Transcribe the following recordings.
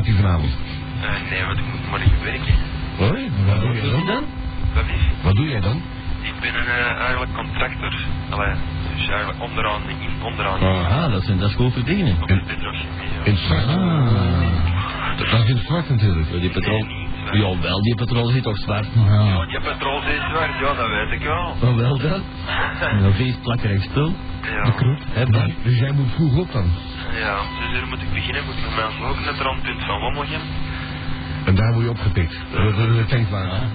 party vanavond? Eh, nee, want ik moet morgen werken. Hoi, wat doe jij dan? Dat is... Wat doe jij dan? Ik ben een, eh, eigenlijk contractor. Allee, dus eigenlijk onderaan, in, onderaan. Ah, dat, zijn, dat is goed verdienen. Op de petrochemie, ja. In het zwart? Ah. Dat is in het zwart natuurlijk. Ja, die petrol... Jawel, die petrol zit toch zwart? Ja, je petrol is zwart, ja, dat weet ik wel. Oh, wel dan? Nog eens plakkerig stil. Ja, Hè, Bart? Dus jij moet vroeg op dan. Ja. Dus hier moet ik beginnen, moet ik met mijn vlog net randpunt van Wommelgem. En daar word je opgepikt. Dat is de tankwagen.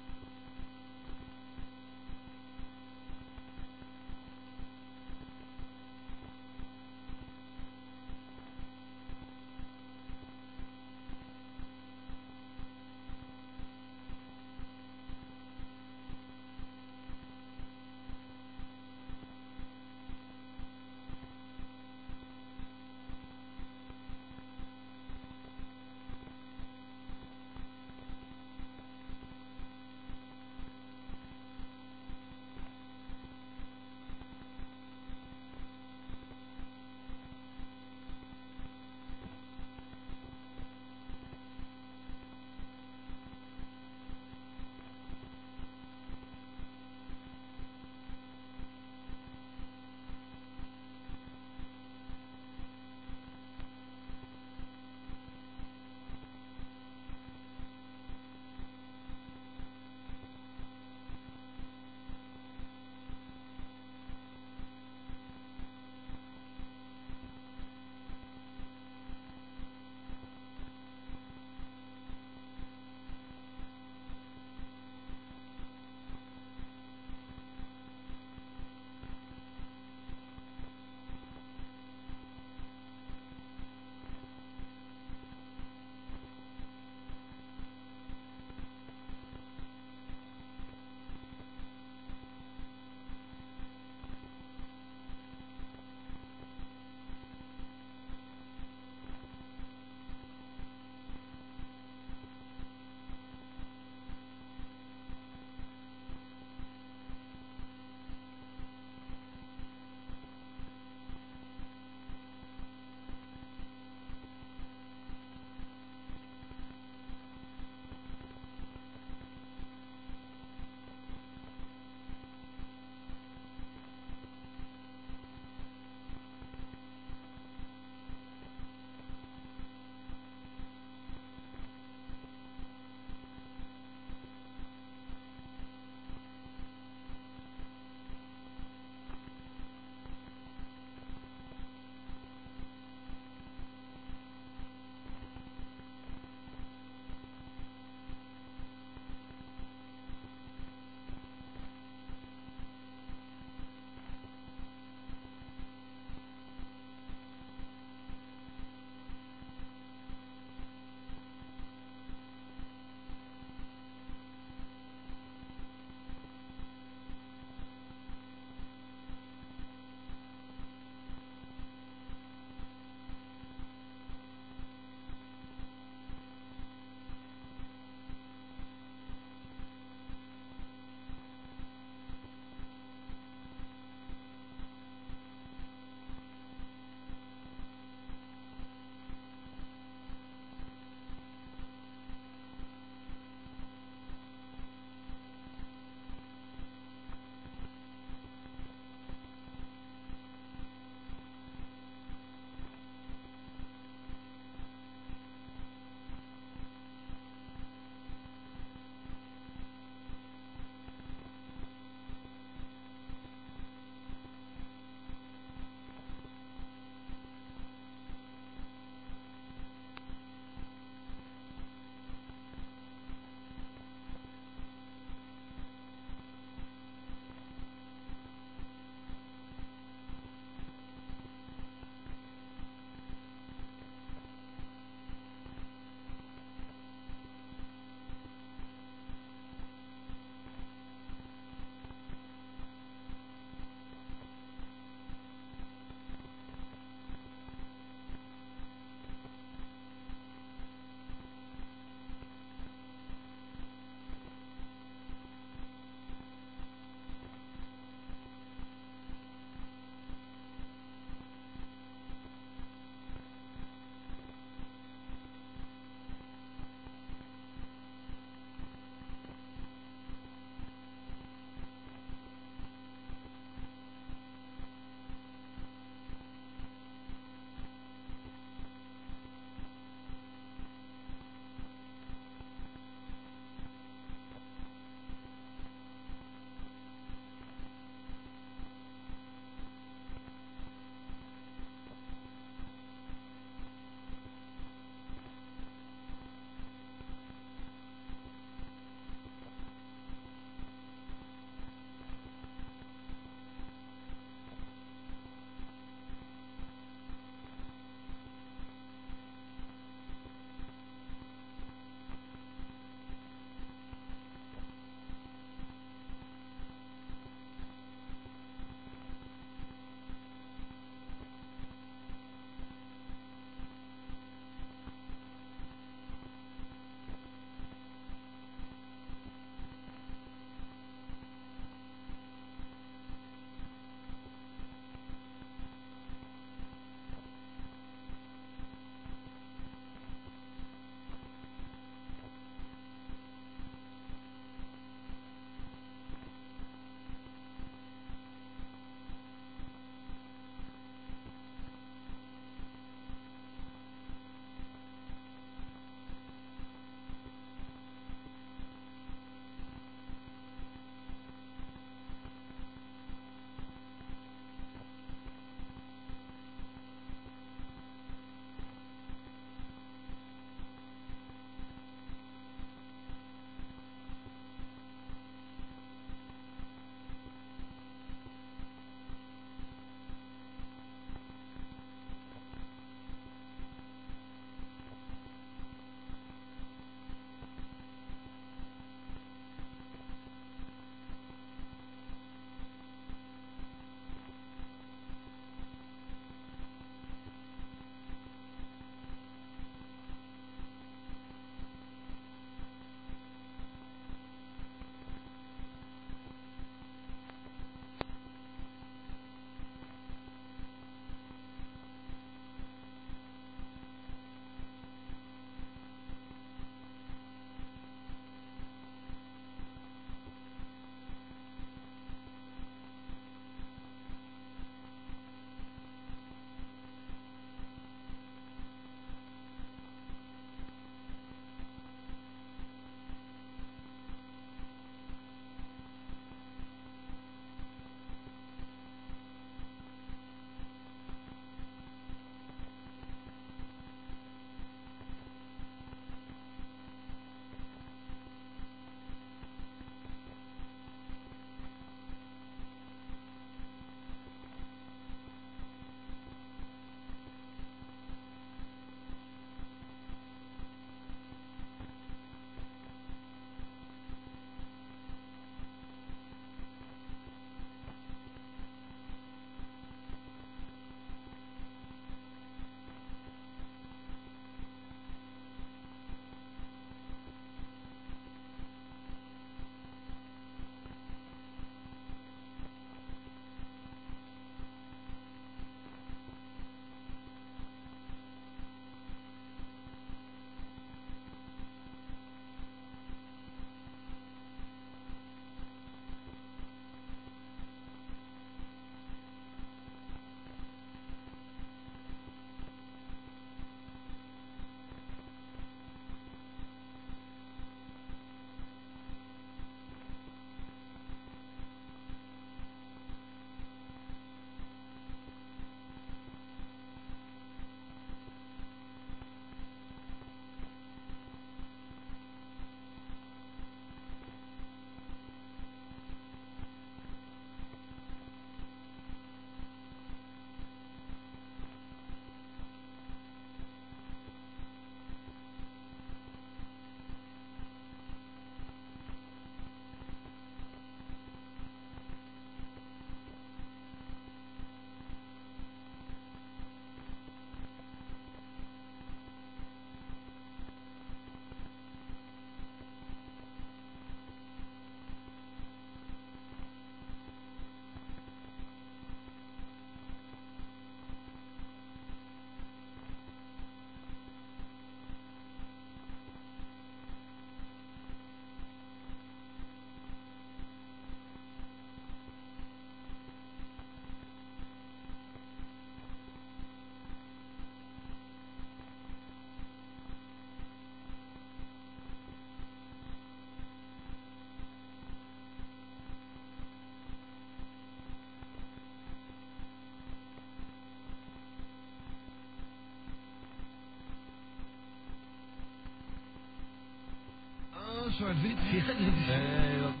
Zwart-wit. Ja.